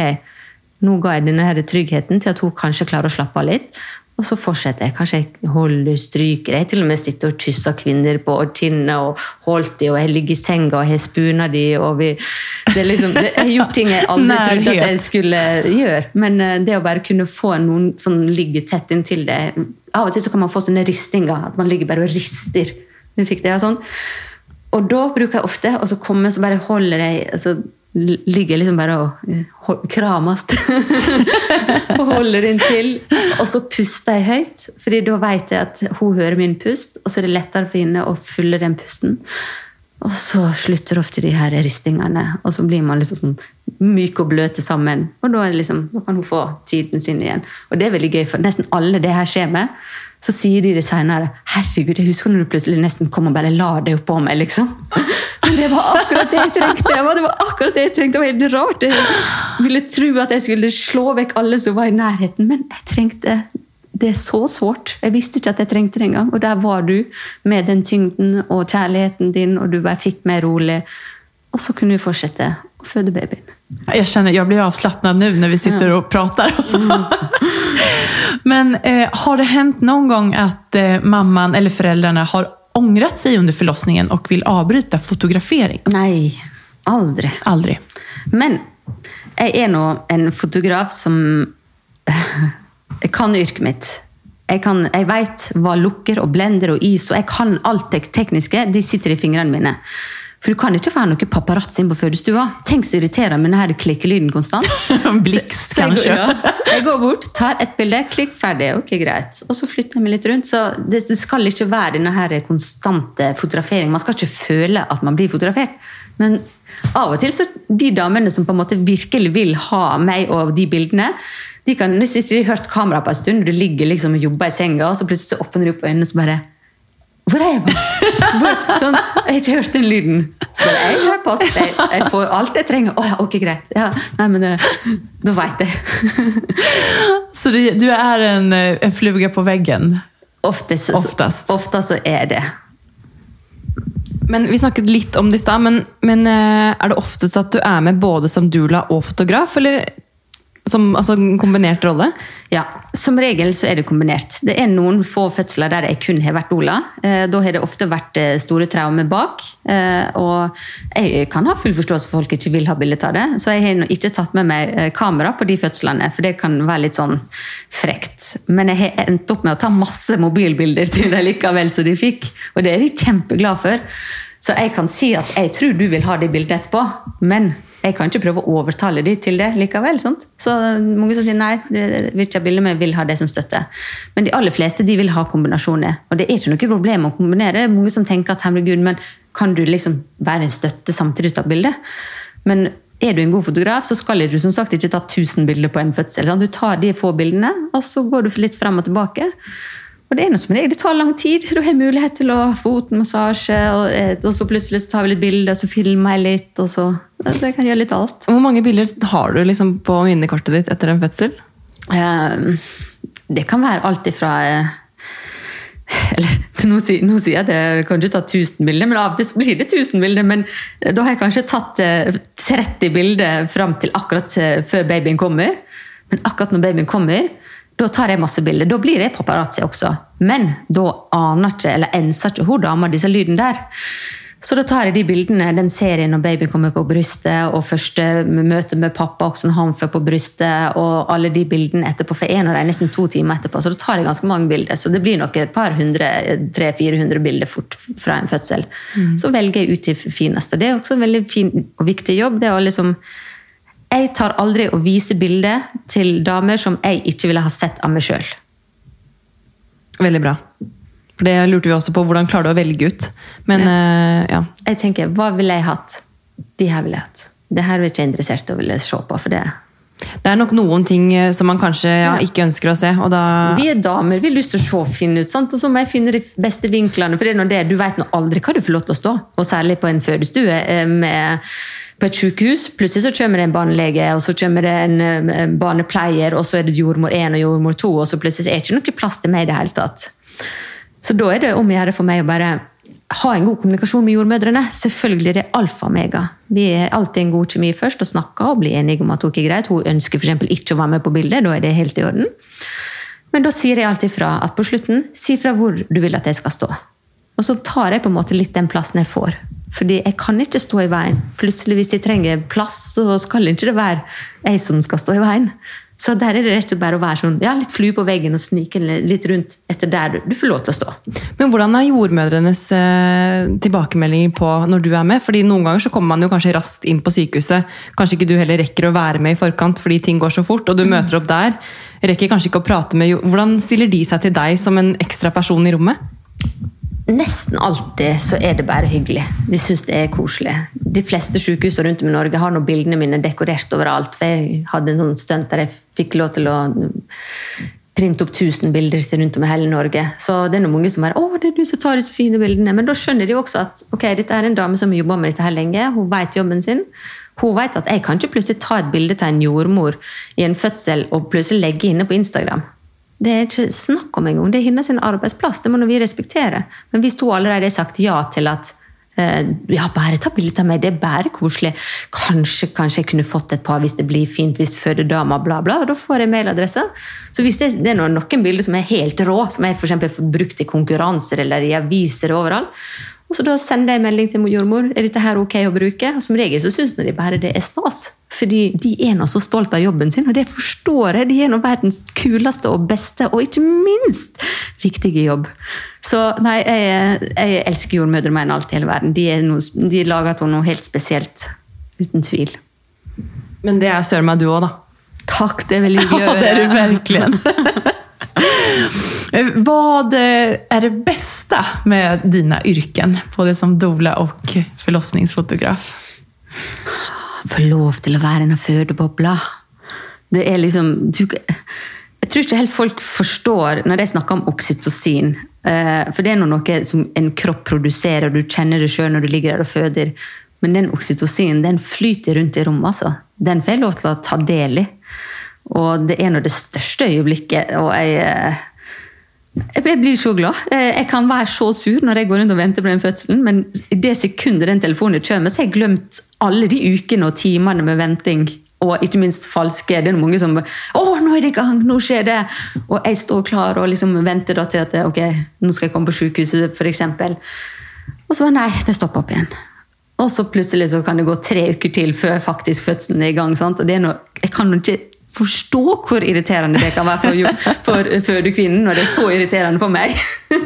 nå ga jeg denne her tryggheten til at hun kanskje klarer å slappe av litt. Og så fortsetter jeg. Kanskje jeg holder, stryker. Jeg til og med sitter og kysser kvinner på kinnet og holdt de, og jeg ligger i senga og har spuna de. og vi, det er liksom, Jeg har gjort ting jeg aldri trodde at jeg skulle gjøre. Men eh, det å bare kunne få noen som ligger tett inntil det Av og til så kan man få sånne ristinger. At man ligger bare og rister. Du fikk det, ja, sånn. Og da bruker jeg ofte, og så kommer så bare holder jeg altså, Ligger liksom bare og eh, krames. og holder inntil. Og så puster jeg høyt, Fordi da vet jeg at hun hører min pust, og så er det lettere for henne å følge den pusten. Og så slutter ofte de her ristingene, og så blir man liksom sånn myk og bløte sammen. Og da, liksom, da kan hun få tiden sin igjen. Og det er veldig gøy, for nesten alle det her skjer med. Så sier de det seinere. 'Herregud, jeg husker når du plutselig nesten kom og bare la deg oppå meg', liksom. Men det var akkurat det jeg trengte! Det var, akkurat det jeg trengte. Det var helt rart. Jeg ville tro at jeg skulle slå vekk alle som var i nærheten, men jeg trengte det er så sårt. Jeg visste ikke at jeg trengte det engang. Og der var du med den tyngden og kjærligheten din, og du bare fikk meg rolig. Og så kunne vi fortsette å føde babyen. Jag känner, jag blir avslappnad nu när vi sitter och pratar. Men eh, har det hänt någon gång att eh, mamman eller föräldrarna har ångrat sig under förlossningen och vill avbryta fotografering? Nei, aldri. Aldrig. Men jeg er nå en fotograf som kan yrket mitt. Jeg, kan, jeg vet hva lukker og blender og is, og jeg kan alt det tekniske. De sitter i fingrene mine. For du kan ikke få noe paparazzi inn på fødestua. Tenk så irriterende med denne klikkelyden konstant. Bliks, Så jeg, kanske. går, ja, så jeg går bort, tar et bilde, klikk, ferdig. Ok, greit. Og så flytter jeg meg litt rundt. Så det, det skal ikke være denne her konstante fotografering. Man skal ikke føle at man blir fotografert. Men av og til så de damene som på en måte virkelig vil ha meg og de bildene, de kan hvis ikke de har hørt kamera på en stund, du ligger liksom og jobber i senga, og så plutselig så åpner de opp øynene og så bare hvor er jeg? Hvor? Sånn, jeg har ikke hørt den lyden. Skal jeg ha post? jeg, jeg får alt jeg trenger. Å ja, ok, greit. Ja, nei, men nå da veit jeg. Så du, du er en, eh, en fluge på veggen? Oftest, Oftest. ofte så er det. Men Vi snakket litt om det i stad, men, men eh, er det oftest at du er med både som doula og fotograf? Eller som altså, kombinert rolle? Ja, Som regel så er det kombinert. Det er noen få fødsler der jeg kun har vært Ola. Eh, Da har det ofte vært eh, store traumer bak. eh, Og jeg kan ha full forståelse for folk ikke vil ha bilde av det. Så jeg har ikke tatt med meg kamera på de fødslene, for det kan være litt sånn frekt. Men jeg har endt opp med å ta masse mobilbilder til dem likevel som de fikk. Og det er de kjempeglade for. Så jeg kan si at jeg tror du vil ha det bildet etterpå, men jeg kan ikke prøve å overtale de til det likevel. sant? Så mange som sier nei, Vicha ha vil ha det som støtte. Men de aller fleste de vil ha kombinasjoner. Og det er ikke noe problem å kombinere. Det er mange som tenker at herregud, men kan du liksom være en støtte samtidig som du tar bilde? Men er du en god fotograf, så skal du som sagt ikke ta 1000 bilder på en fødsel. sant? Du tar de få bildene, og så går du litt frem og tilbake. Og det er noe som regel, det tar lang tid. Du har mulighet til å få fotmassasje, og, eh, og så plutselig så tar vi litt bilder, og så filmer jeg litt, og så Det kan gjøre litt alt. Hvor mange bilder har du liksom på minnekortet ditt etter en fødsel? Eh, det kan være alt ifra eh, eller, nå, sier, nå sier jeg at jeg kan ikke ta 1000 bilder, men av og til blir det 1000 bilder. Men da har jeg kanskje tatt eh, 30 bilder fram til akkurat eh, før babyen kommer. Men akkurat når babyen kommer, da tar jeg masse bilder. Da blir jeg paparazzi også. Men da aner ikke, eller enser ikke hun dama disse lyden der. Så da tar jeg de bildene, den serien når babyen kommer på brystet, og første møte med pappa også når han får på brystet, og alle de bildene etterpå, for en av dem nesten to timer etterpå. Så da tar jeg ganske mange bilder. Så det blir nok et par hundre, 300-400 bilder fort fra en fødsel. Så velger jeg ut de fineste. Det er også en veldig fin og viktig jobb. det å liksom jeg tar aldri å vise bilder til damer som jeg ikke ville ha sett av meg sjøl. Veldig bra. For det lurte vi også på. Hvordan klarer du å velge ut? Men eh, ja. Jeg tenker, hva ville jeg hatt? De her ville jeg hatt. Det her er jeg ikke interessert i å ville se på. for det. Det er nok noen ting eh, som man kanskje ja, ikke ønsker å se. og da... Vi er damer, vi har lyst til å se fine ut. sant? Og så må jeg finne de beste vinklene. for det er noe det, Du vet nå aldri hva du får lov til å stå. Og særlig på en fødestue. eh, med på et sykehus. Plutselig så kommer det en barnelege, og så kommer det en eh, barnepleier, og så er det jordmor 1 og jordmor 2, og så plutselig er det ikke noe plass til meg i det hele tatt. Så da er det om å gjøre for meg å bare ha en god kommunikasjon med jordmødrene. Selvfølgelig er det alfa og mega. Vi er alltid en god kjemi først og snakker og blir enige om at hun ikke er greit. Hun ønsker eksempel ikke å være med på bildet, da er det helt i orden. Men da sier jeg alltid fra at på slutten, si fra hvor du vil at jeg skal stå. Og så tar jeg på en måte litt den plassen jeg får. Fordi jeg kan ikke stå i veien. Plutselig hvis de trenger plass, så skal ikke det være jeg som skal stå i veien. Så der er det rett og slett bare å være sånn, ja, litt flue på veggen og snike litt rundt etter der du, du får lov til å stå. Men hvordan er jordmødrenes eh, tilbakemeldinger på når du er med? Fordi Noen ganger så kommer man jo kanskje raskt inn på sykehuset. Kanskje ikke du heller rekker å være med i forkant fordi ting går så fort, og du møter opp der. Rekker kanskje ikke å prate med Hvordan stiller de seg til deg som en ekstra person i rommet? Nesten alltid så er det bare hyggelig. De syns det er koselig. De fleste sykehusene rundt om i Norge har nå bildene mine dekorert overalt. For jeg hadde en sånn stunt der jeg fikk lov til å printe opp 1000 bilder til rundt om i hele Norge. Så det er noen mange som bare 'Å, det er du som tar disse fine bildene'. Men da skjønner de også at ok, dette er en dame som har jobba med dette her lenge. Hun vet jobben sin. Hun vet at jeg kan ikke plutselig ta et bilde til en jordmor i en fødsel og plutselig legge inne på Instagram. Det er ikke snakk om engang. Det er hennes arbeidsplass. Det må vi respektere. Men hvis hun allerede har sagt ja til at eh, ja, bare ta bilde av meg, det er bare koselig. Kanskje, kanskje jeg kunne fått et par hvis det blir fint, hvis fødedama bla, bla. Da får jeg mailadresse. Så hvis det, det er noen, bilder som er helt rå, som jeg for fått brukt i konkurranser eller i aviser overalt, og så da sender jeg melding til jordmor. Er dette her ok å bruke? Og som regel så syns de bare det er stas. Fordi de er nå så stolt av jobben sin, og det forstår jeg. De er nå verdens kuleste og beste, og ikke minst riktige jobb. Så nei, jeg, jeg elsker jordmødre mer enn alt i hele verden. De, er noe, de lager til noe helt spesielt. Uten tvil. Men det er søren meg du òg, da. Takk, det er veldig hyggelig Ja, det er du høre. verkligen. Vad eh, är det bästa med dina yrken? Både som doula och förlossningsfotograf. få lov til å være en fødebobla. Det er liksom du, Jeg tror ikke helt folk forstår når de snakker om oksytocin. eh, for det er noe som en kropp produserer, og du kjenner det sjøl når du ligger der og føder. Men den oksytocinen den flyter rundt i rommet. altså. Den får jeg lov til å ta del i. Og det er nå det største øyeblikket. og jeg... eh, jeg blir så glad. Eh, Jeg kan være så sur når jeg går rundt og venter på den fødselen, men i det sekundet den telefonen kommer, så har jeg glemt alle de ukene og timene med venting. Og ikke minst falske. Det er mange som 'Å, nå er det i gang! Nå skjer det!' Og jeg står klar og liksom venter da til at ok, nå skal jeg komme på sykehuset, f.eks. Og så nei, det stopper opp igjen. Og så plutselig så kan det gå tre uker til før faktisk fødselen er i gang. Sant? Og det er noe, jeg kan jo ikke forstå hvor irriterende det kan være for, for fødekvinnen når det er så irriterende for meg.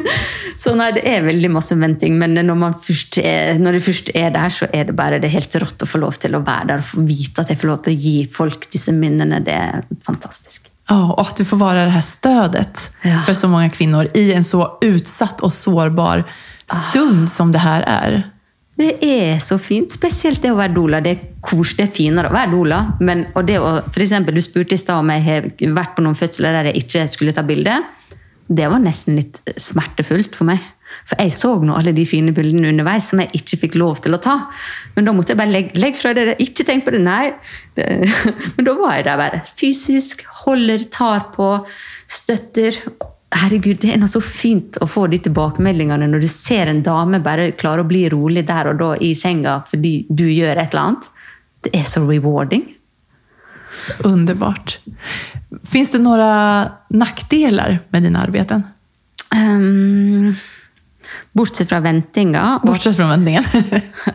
Så nei, det er veldig masse venting, men når, man først er, når det først er der, så er det bare det er helt rått å få lov til å være der og få vite at jeg får lov til å gi folk disse minnene. Det er fantastisk. Ja, och att du får vara det här stödet Ja. för så mange kvinner i en så utsatt og sårbar stund som det her är. Det er så fint. Spesielt det å være doula. Det er koselig, det er finere å være doula. Men, og det å, for eksempel, du spurte i stad om jeg har vært på noen fødsler der jeg ikke skulle ta bilde. Det var nesten litt smertefullt for meg. For jeg så nå alle de fine bildene underveis som jeg ikke fikk lov til å ta. Men da måtte jeg bare legge, legge fra dere. Ikke tenk på det, nei. Det, men da var jeg der bare. Fysisk. Holder, tar på, støtter. Herregud, det er noe så fint å få de tilbakemeldingene når du ser en dame bare klare å bli rolig der og da i senga fordi du gjør et eller annet. Det er så rewarding. Underbart. Finns det noen nackdelar med dine arbeten? Ehm, Bortsett fra ventinga. Bortsett fra ventingen.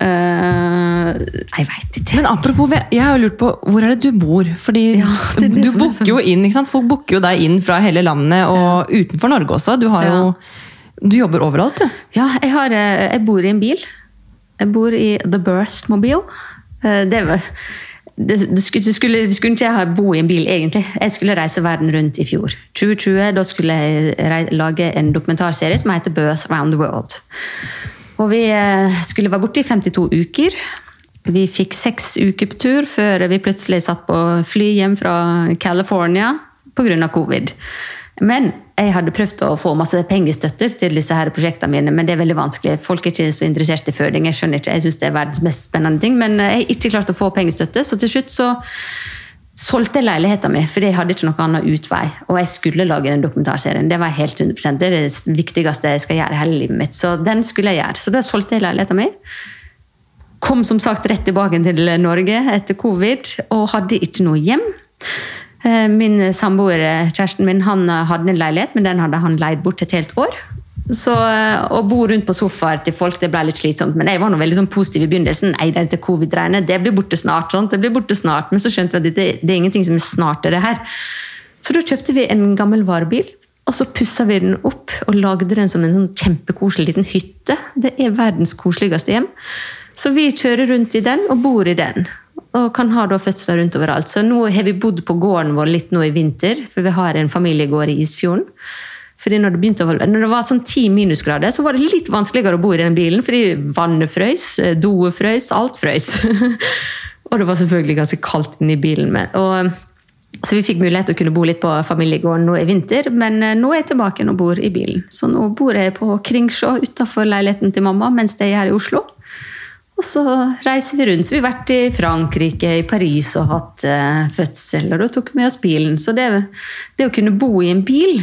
uh, jeg veit ikke. Men apropos, jeg har jo lurt på, hvor er det du bor? Fordi Ja, det er det du er booker jo inn, ikke sant? Folk booker jo deg inn fra hele landet, og utenfor Norge også. Du, har Ja. jo, du jobber overalt, du. Ja, jeg, har, eh, jeg bor i en bil. Jeg bor i The Birth Mobile. Eh, Det var, det, det skulle, skulle, skulle ikke ha bo i en bil, egentlig. Jeg skulle reise verden rundt i fjor. 2020, Da skulle jeg lage en dokumentarserie som heter Birth Around the World. Og vi eh, skulle være borte i 52 uker. Vi fikk seks uker på tur før vi plutselig satt på fly hjem fra California pga. covid. Men jeg hadde prøvd å få masse pengestøtter til disse her prosjektene mine, men det er veldig vanskelig. Folk er ikke så interessert i føding. Jeg skjønner ikke, jeg synes det er verdens mest spennende ting, men jeg har ikke klart å få pengestøtte, så til slutt så solgte jeg leiligheten min, fordi jeg hadde ikke noen annen utvei. Og jeg skulle lage den dokumentarserien. Det var helt 100%. Det er det viktigste jeg skal gjøre i hele livet mitt. Så den skulle jeg gjøre. Så da solgte jeg leiligheten min. Kom som sagt rett tilbake til Norge etter covid og hadde ikke noe hjem. Eh, Min samboer, eh, kjæresten min, han eh, hadde en leilighet, men den hadde han leid bort et helt år. Så Å bo rundt på sofaer til folk det ble litt slitsomt, men jeg var nå veldig sånn positiv i begynnelsen. Nei, dette covid-greiene, det blir borte snart. sånt, det blir borte snart, Men så skjønte vi at det, det er ingenting som er snart. det her. Så da kjøpte vi en gammel varebil, og så pussa vi den opp og lagde den som en sånn kjempekoselig liten hytte. Det er verdens koseligste hjem. Så vi kjører rundt i den og bor i den. Og kan ha da fødsler rundt overalt. Så nå har vi bodd på gården vår litt nå i vinter, for vi har en familiegård i Isfjorden. Fordi når det, å, når det var sånn ti minusgrader, så var det litt vanskeligere å bo i den bilen, fordi vannet frøys, doet frøys, alt frøys. og det var selvfølgelig ganske kaldt inni bilen. Med. Og, så vi fikk mulighet til å kunne bo litt på familiegården nå i vinter, men eh, nå er jeg tilbake og bor i bilen. Så nå bor jeg på Kringsjå utafor leiligheten til mamma mens jeg er her i Oslo. Og så reiser vi rundt. Så vi har vært i Frankrike, i Paris og hatt eh, fødsel. Og tok vi med oss bilen. Så det, det å kunne bo i en bil,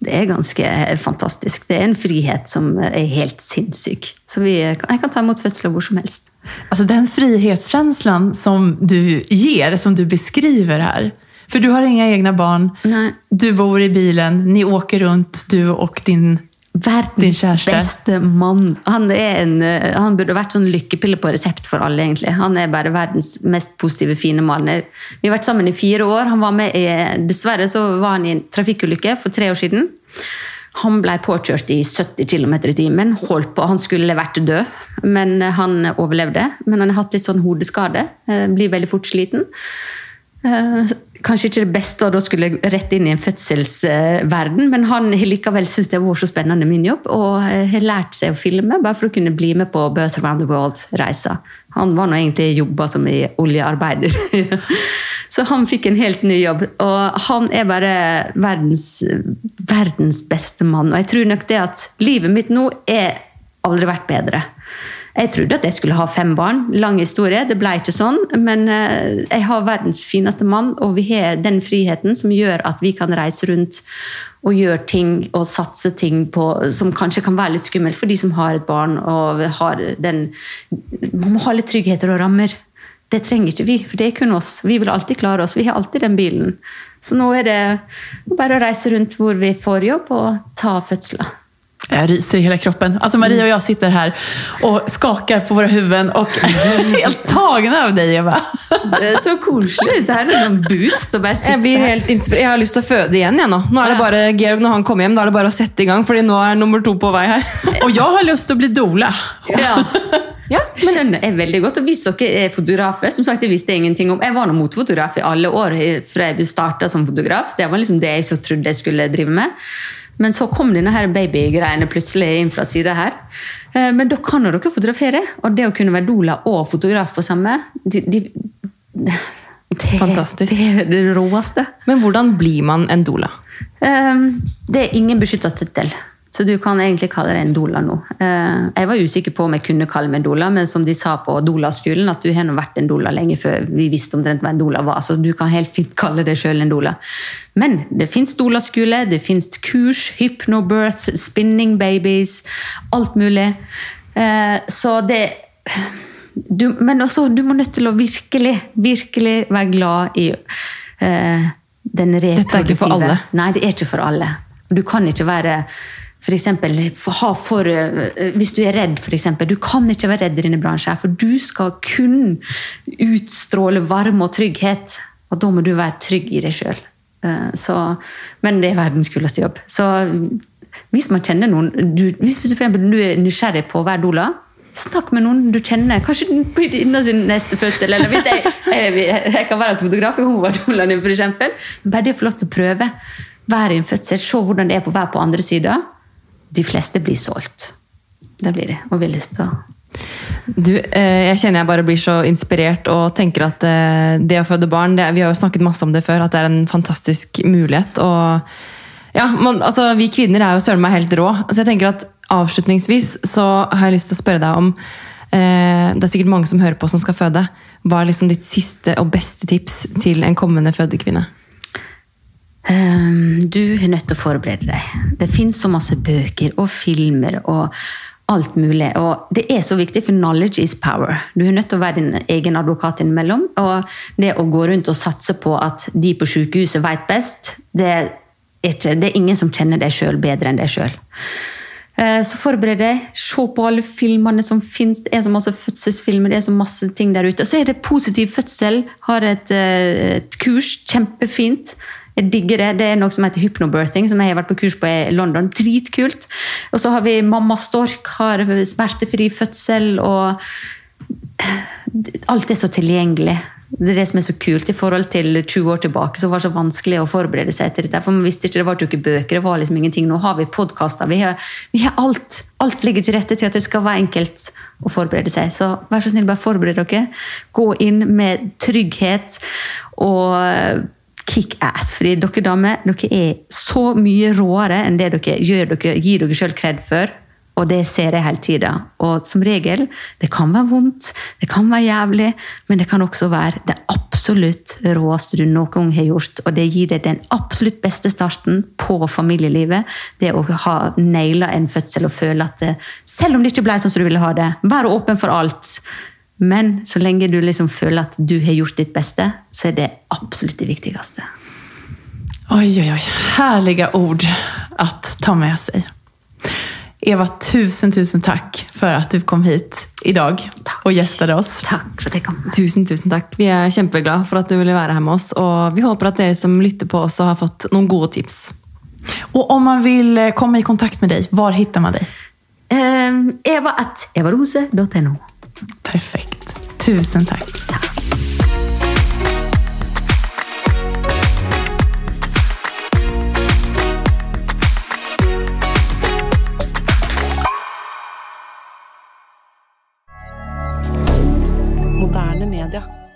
det er ganske fantastisk. Det er en frihet som er helt sinnssyk. Så vi, jeg kan ta imot fødsler hvor som helst. Alltså den frihetskänslan som du ger, som du beskriver her For du har inga egna barn, Nei. du bor i bilen, ni åker rundt, du og din... Verdens beste mann. Han, en, eh, han burde vært sånn lykkepille på resept for alle, egentlig. Han er bare verdens mest positive, fine mann. Vi har vært sammen i fire år. Han var med i, dessverre så var han i en trafikkulykke for tre år siden. Han ble påkjørt i 70 km i timen. Holdt på, Han skulle vært død, men han overlevde. Men han har hatt litt sånn hodeskade. eh, Blir veldig fort sliten. Kanskje ikke det beste å da skulle rett inn i en fødselsverden, men han har likevel syntes det var så spennende min jobb, og har lært seg å filme bare for å kunne bli med på Birth Around the World-reisa. Han var nå egentlig jobba som i oljearbeider. Så han fikk en helt ny jobb, og han er bare verdens, verdens beste mann. Og jeg tror nok det at livet mitt nå er aldri vært bedre. Jeg trodde at jeg skulle ha fem barn. Lang historie, det ble ikke sånn. Men eh, jeg har verdens fineste mann, og vi har den friheten som gjør at vi kan reise rundt og gjøre ting og satse ting på, som kanskje kan være litt skummelt for de som har et barn. og har den, Man må ha litt tryggheter og rammer. Det trenger ikke vi, for det er kun oss. Vi vil alltid klare oss. Vi har alltid den bilen. Så nå er det bare å reise rundt hvor vi får jobb, og ta fødsler. Jag ryser i hela kroppen. Alltså Maria och jag sitter här och skakar på våra huvuden och är helt tagna av dig Eva. Det er så koselig. Det er en boost å bare sitte Jeg blir helt inspirert. Jeg har lyst til å føde igjen. Jeg, nå. nå er det bare, Georg, når han kommer hjem, da er det bare å sette i gang, fordi nå er nummer to på vei her. Och jag har lust att bli doula. Ja. Ja, skjønner jeg veldig godt. Og hvis dere er fotografer som sagt, Jeg visste ingenting om, jeg var nå motfotograf i alle år fra jeg starta som fotograf. Det var liksom det jeg så trodde jeg skulle drive med. Men så kom denne her babygreiene plutselig inn fra sida her. Eh, Men da kan jo dere fotografere. Og det å kunne være doula og fotograf på samme de, de, det, Fantastisk. Det er det råeste. Men hvordan blir man en doula? Um, det er ingen beskytta tittel, så du kan egentlig kalle det en doula nå. Uh, jeg var usikker på om jeg kunne kalle meg en doula, men som de sa på doulaskolen, at du har nå vært en doula lenge før vi visste omtrent hva en doula var, så du kan helt fint kalle deg sjøl en doula. Men det fins doulaskole, det fins kurs, hypnobirth, spinning babies, alt mulig. Uh, så det du, men også, du må nødt til å virkelig, virkelig være glad i eh, den reproduktive Dette er ikke for alle. Nei, det er ikke for alle. Du kan ikke være for eksempel, for, for, eh, hvis du er redd, eksempel. Du kan ikke være redd i denne bransjen, for du skal kun utstråle varme og trygghet. Og da må du være trygg i deg sjøl. Men det er verdens kuleste jobb. Så hvis man kjenner noen du, Hvis for eksempel, du er nysgjerrig på å være doula, snakk med noen du kjenner. Kanskje på din neste fødsel. Eller hvis jeg, jeg, jeg kan være fotograf, så kan hun være doulaen din, f.eks. Bare det å få lov til å prøve. Være i en fødsel, se hvordan det er på være på andre sida de fleste blir solgt. Det blir det. Og vi har lyst til å du, eh, jeg kjenner jeg bare blir så inspirert og tenker at eh, det å føde barn det, Vi har jo snakket masse om det før, at det er en fantastisk mulighet. og ja, man, altså, Vi kvinner er jo søren meg helt rå. Så jeg tenker at Avslutningsvis så har jeg lyst til å spørre deg om eh, Det er sikkert mange som hører på som skal føde. Hva er liksom ditt siste og beste tips til en kommende fødekvinne? Ehm, du er nødt til å forberede deg. Det finnes så masse bøker og filmer og alt mulig. Og det er så viktig, for knowledge is power. Du er nødt til å være din egen advokat innimellom. Og det å gå rundt og satse på at de på sykehuset vet best, det er, ikke, det er ingen som kjenner deg sjøl bedre enn deg sjøl. Eh, så forbered deg. Se på alle filmene som finnes. Det er så masse fødselsfilmer, det er så masse ting der ute. Så er det Positiv fødsel. Har et, eh, et kurs. Kjempefint. Jeg digger det. Det er noe som heter hypnobirthing, som jeg har vært på kurs på i London. Dritkult. Og så har vi Mamma Stork, har smertefri fødsel, og alt er så tilgjengelig. Det er det som er så kult. I forhold til 20 år tilbake så var det så vanskelig å forberede seg til dette. For man visste ikke, Det var jo ikke bøker, det var liksom ingenting. Nå har vi podkaster. Vi, vi, har alt. Alt ligger til rette til at det skal være enkelt å forberede seg. Så vær så snill, bare forbered dere. Gå inn med trygghet og kickass. Fordi dere damer dere er så mye råere enn det dere, gjør dere gir dere sjøl kred for. Og det ser jeg hele tida. Og som regel, det kan være vondt, det kan være jævlig, men det kan også være det absolutt råeste du noen gang har gjort. Og det gir deg den absolutt beste starten på familielivet. Det å ha naila en fødsel og føle at det, selv om det ikke ble sånn som du ville ha det, være åpen for alt. Men så lenge du liksom føler at du har gjort ditt beste, så er det absolutt det viktigste. Oi, oi, oi. Herlige ord å ta med seg. Eva, tusen, tusen takk for at du kom hit i dag og gjestet oss. Takk for at jeg kom. Tusen, tusen takk. Vi er kjempeglade for at du ville være her med oss. Og vi håper at dere som lytter på, også har fått noen gode tips. Og om man vil eh, komme i kontakt med deg, hvor finner man deg? Eh, eva at evarose.no. Perfekt. Tusen takk. Takk. Moderne media.